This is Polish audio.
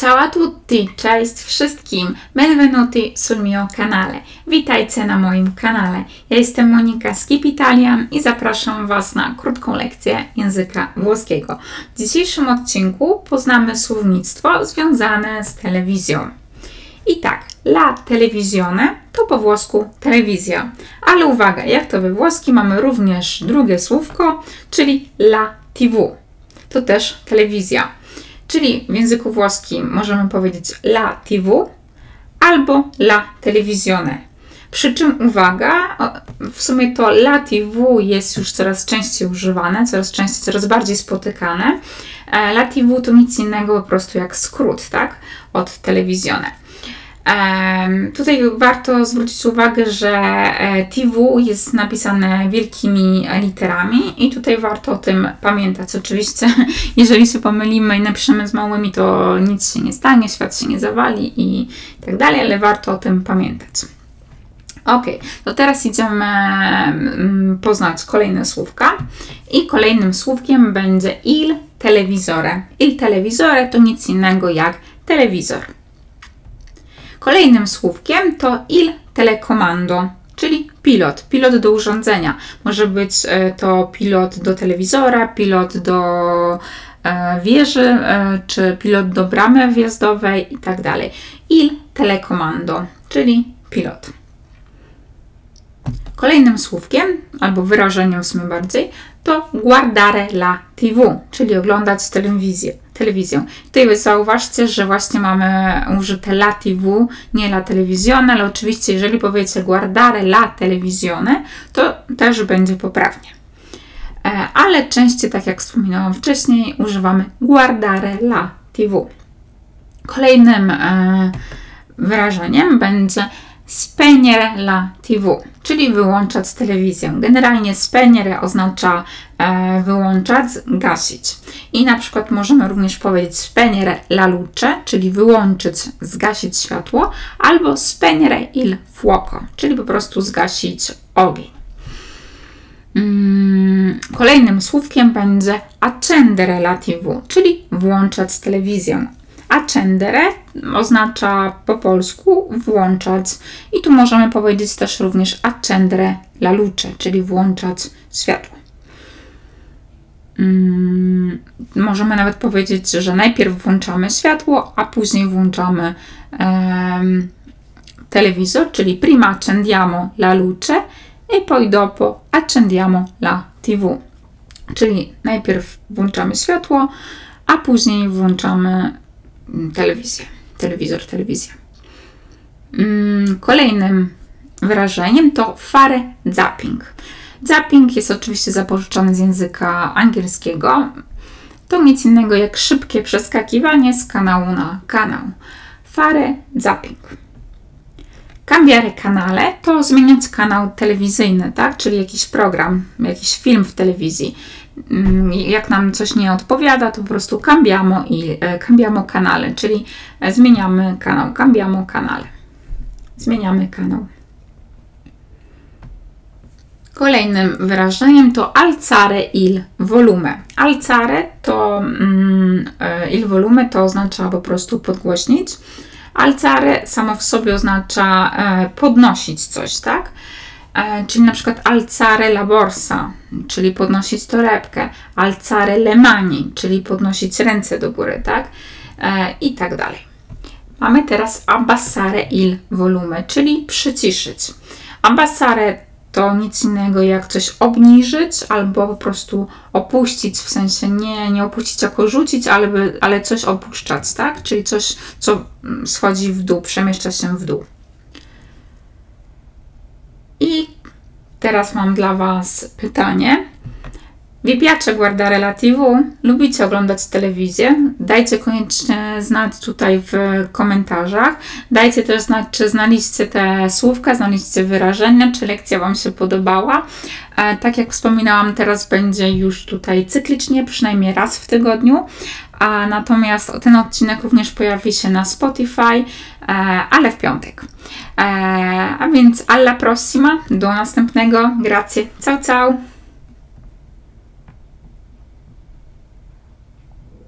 Ciao a tutti, cześć wszystkim, benvenuti sul mio canale. Witajcie na moim kanale. Ja jestem Monika z Keep Italian i zapraszam Was na krótką lekcję języka włoskiego. W dzisiejszym odcinku poznamy słownictwo związane z telewizją. I tak, la televisione to po włosku telewizja. Ale uwaga, jak to we włoskim mamy również drugie słówko, czyli la TV. To też telewizja. Czyli w języku włoskim możemy powiedzieć la TV albo la televisione. Przy czym uwaga, w sumie to la TV jest już coraz częściej używane, coraz częściej, coraz bardziej spotykane. E, la TV to nic innego po prostu jak skrót, tak? Od telewisione. Tutaj warto zwrócić uwagę, że e, TV jest napisane wielkimi literami i tutaj warto o tym pamiętać. Oczywiście, jeżeli się pomylimy i napiszemy z małymi, to nic się nie stanie, świat się nie zawali i tak dalej, ale warto o tym pamiętać. Ok, to teraz idziemy mm, poznać kolejne słówka i kolejnym słówkiem będzie il televisore. Il televisore to nic innego jak telewizor. Kolejnym słówkiem to il telecomando, czyli pilot, pilot do urządzenia. Może być e, to pilot do telewizora, pilot do e, wieży, e, czy pilot do bramy wjazdowej i tak dalej. Il telecomando, czyli pilot. Kolejnym słówkiem, albo wyrażeniem w sumie bardziej, to guardare la TV, czyli oglądać telewizję. Telewizję. Tutaj zauważcie, że właśnie mamy użyte la TV, nie la televisione, ale oczywiście jeżeli powiecie guardare la televisione, to też będzie poprawnie. E, ale częściej, tak jak wspominałam wcześniej, używamy guardare la TV. Kolejnym e, wyrażeniem będzie spegnere la TV, czyli wyłączać telewizję. Generalnie spegnere oznacza e, wyłączać, gasić. I na przykład możemy również powiedzieć spegnere la luce, czyli wyłączyć, zgasić światło, albo spegnere il fuoco, czyli po prostu zgasić ogień. Mm, kolejnym słówkiem będzie accendere la TV, czyli włączać telewizję. Accendere oznacza po polsku włączać i tu możemy powiedzieć też również accendere la luce, czyli włączać światło. Hmm, możemy nawet powiedzieć, że najpierw włączamy światło, a później włączamy um, telewizor, czyli prima accendiamo la luce e poi dopo accendiamo la TV. Czyli najpierw włączamy światło, a później włączamy telewizję. Telewizor, telewizja. Mm, kolejnym wyrażeniem to fare zapping. Zapping jest oczywiście zapożyczony z języka angielskiego. To nic innego jak szybkie przeskakiwanie z kanału na kanał. Fare zapping. Cambiare kanale to zmieniać kanał telewizyjny, tak? czyli jakiś program, jakiś film w telewizji. Mm, jak nam coś nie odpowiada, to po prostu cambiamo i e, cambiamo kanale, czyli e, zmieniamy kanał, cambiamo kanale. Zmieniamy kanał. Kolejnym wyrażeniem to alzare il volume. Alzare to mm, e, il volume to oznacza po prostu podgłośnić. Alzare samo w sobie oznacza podnosić coś, tak? E, czyli na przykład alzare la borsa, czyli podnosić torebkę, alzare le mani, czyli podnosić ręce do góry, tak? E, I tak dalej. Mamy teraz abbassare il volume, czyli przyciszyć. Abbassare to nic innego jak coś obniżyć albo po prostu opuścić, w sensie nie, nie opuścić jako rzucić, ale, ale coś opuszczać, tak? Czyli coś, co mm, schodzi w dół, przemieszcza się w dół. I teraz mam dla Was pytanie. Guardare la TV? Lubicie oglądać telewizję? Dajcie koniecznie znać tutaj w komentarzach. Dajcie też znać, czy znaliście te słówka, znaliście wyrażenia, czy lekcja Wam się podobała. E, tak jak wspominałam, teraz będzie już tutaj cyklicznie, przynajmniej raz w tygodniu. A natomiast ten odcinek również pojawi się na Spotify, e, ale w piątek. E, a więc alla prossima, do następnego. Grazie. Ciao, ciao.